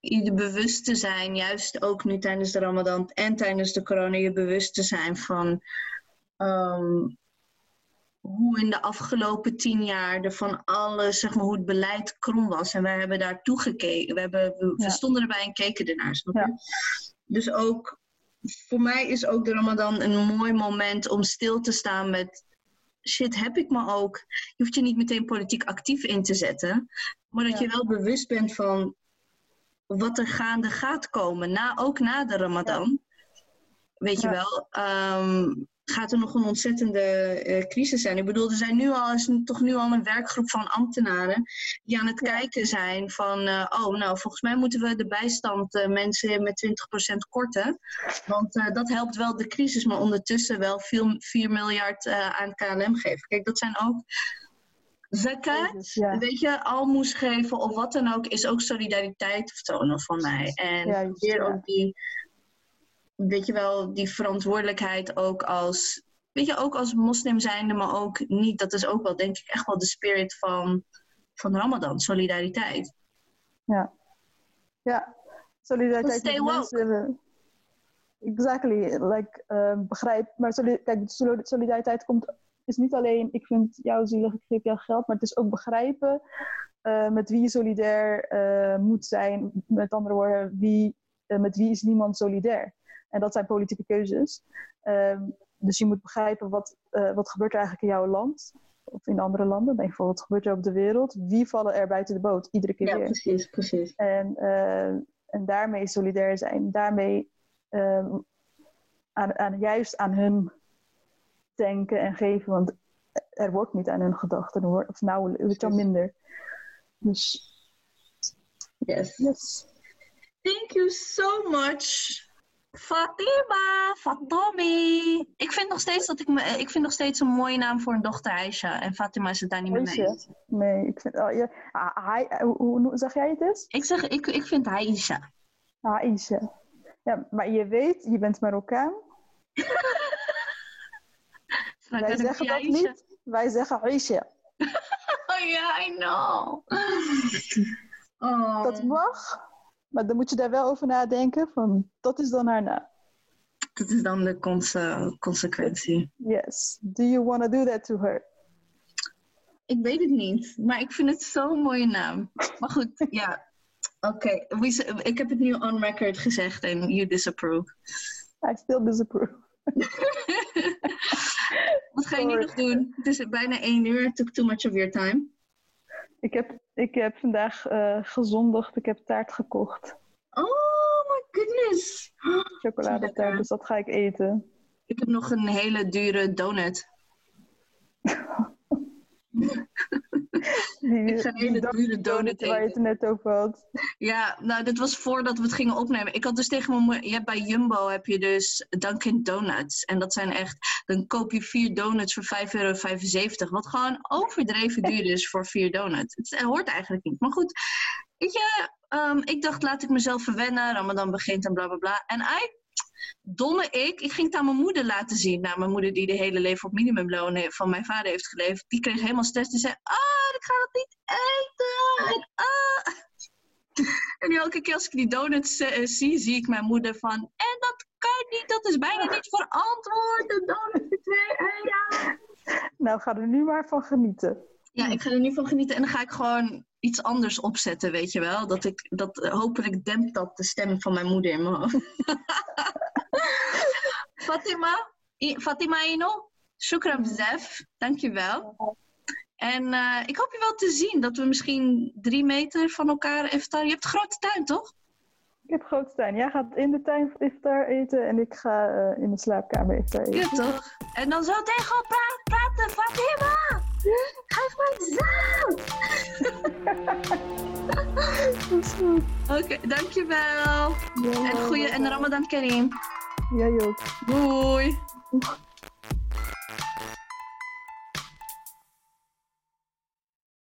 je bewust te zijn, juist ook nu tijdens de Ramadan en tijdens de corona, je bewust te zijn van ehm, hoe in de afgelopen tien jaar er van alles, zeg maar, hoe het beleid krom was. En wij hebben daar toegekeken. We, hebben, we, we Ja. stonden erbij en keken ernaar. Snap je? Ja. Dus ook, voor mij is ook de Ramadan een mooi moment om stil te staan met. Shit, heb ik me ook. Je hoeft je niet meteen politiek actief in te zetten. Maar dat Ja. je wel bewust bent van wat er gaande gaat komen. Na, ook na de Ramadan. Weet je wel. ehm, gaat er nog een ontzettende eh, crisis zijn. Ik bedoel, er zijn nu al, is toch nu al een werkgroep van ambtenaren die aan het Ja. kijken zijn van, eh, oh, nou, volgens mij moeten we de bijstand eh, mensen met 20% korten. Want dat helpt wel de crisis, maar ondertussen wel veel, 4 miljard aan KLM geven. Kijk, dat zijn ook zakat. Ja. Weet je, almoes geven of wat dan ook, is ook solidariteit vertonen van mij. En Juist, probeer ja. ook die, weet je wel, die verantwoordelijkheid ook als, weet je, ook als moslim zijnde, maar ook niet. Dat is ook wel, denk ik, echt wel de spirit van, van Ramadan, solidariteit. Ja, solidariteit Stay met woke. mensen. Exactly, like, ehm, begrijp. Maar kijk, solidariteit komt, is niet alleen ik vind jou zielig, ik geef jou geld, maar het is ook begrijpen eh, met wie je solidair eh, moet zijn. Met andere woorden, wie, eh, met wie is niemand solidair? En dat zijn politieke keuzes. Ehm, dus je moet begrijpen wat, eh, wat gebeurt er eigenlijk in jouw land of in andere landen. Denk van wat gebeurt er op de wereld? Wie vallen er buiten de boot iedere keer Ja, weer? precies, precies. En, eh, en daarmee solidair zijn. Daarmee ehm, aan, aan, juist aan hun denken en geven. Want er wordt niet aan hun gedacht. Wordt, of nauwelijks, wel, minder. Dus, Yes. yes. Thank you so much. Fatima, Fatomi. Ik vind nog steeds dat ik me, ik vind nog steeds een mooie naam voor een dochter Aisha. En Fatima is het daar niet mee eens. Nee, ik vind... Oh, ja, ah, hij, hoe, hoe, hoe zeg jij het eens? Ik zeg, ik, ik vind Aisha. Aisha. Ja, maar je weet, je bent Marokkaan. Wij zeggen dat Aisha? niet. Wij zeggen Aisha. Oh ja, I know. Oh. Dat mag. Maar dan moet je daar wel over nadenken. Van, dat is dan haar naam. Dat is dan de conse- consequentie. Yes. Do you want to do that to her? Ik weet het niet, maar ik vind het zo'n mooie naam. Maar goed, ja. Oké, ik heb het nu on record gezegd en you disapprove. I still disapprove. Wat ga je nu nog doen? Het is bijna één uur. It took too much of your time. Ik heb, ik heb vandaag eh gezondigd. Ik heb taart gekocht. Oh my goodness. Chocoladetaart, dus dat ga ik eten. Ik heb nog een hele dure donut. Die, Ik ga een hele dure donut donut waar je het eten. net over had. Ja, nou, dit was voordat we het gingen opnemen. Ik had dus tegen mijn moeder... Bij Jumbo heb je dus Dunkin' Donuts. En dat zijn echt... Dan koop je vier donuts voor 5,75 euro. Wat gewoon overdreven duur is voor vier donuts. Het, het hoort eigenlijk niet. Maar goed, je... ehm, ik dacht, laat ik mezelf verwennen. Ramadan begint en bla bla bla. En I... Domme ik, ik ging het aan mijn moeder laten zien. Nou, mijn moeder die de hele leven op minimumloon he- van mijn vader heeft geleefd. Die kreeg helemaal stress. Die zei, ah, ik ga dat niet eten. En, ah. En elke keer als ik die donuts eh, zie, zie ik mijn moeder van... En dat kan niet, dat is bijna niet verantwoord. Twee euro. Nou, ga er nu maar van genieten. Ja, ik ga er nu van genieten en dan ga ik gewoon iets anders opzetten, weet je wel. Dat ik, dat, hopelijk dempt dat de stem van mijn moeder in mijn hoofd. Fatima, I- Fatima Ino, shukran bezef, dankjewel. En eh, ik hoop je wel te zien, dat we misschien drie meter van elkaar iftar... Je hebt een grote tuin, toch? Ik heb grote tuin. Jij gaat in de tuin iftar eten en ik ga eh, in de slaapkamer iftar eten. Ja, toch? En dan zo tegen elkaar praten, Fatima! Geef mij zout! Dat is goed. Oké, dankjewel. Ja, En goeie, en Ramadan Kareem. Jij ook. Doei!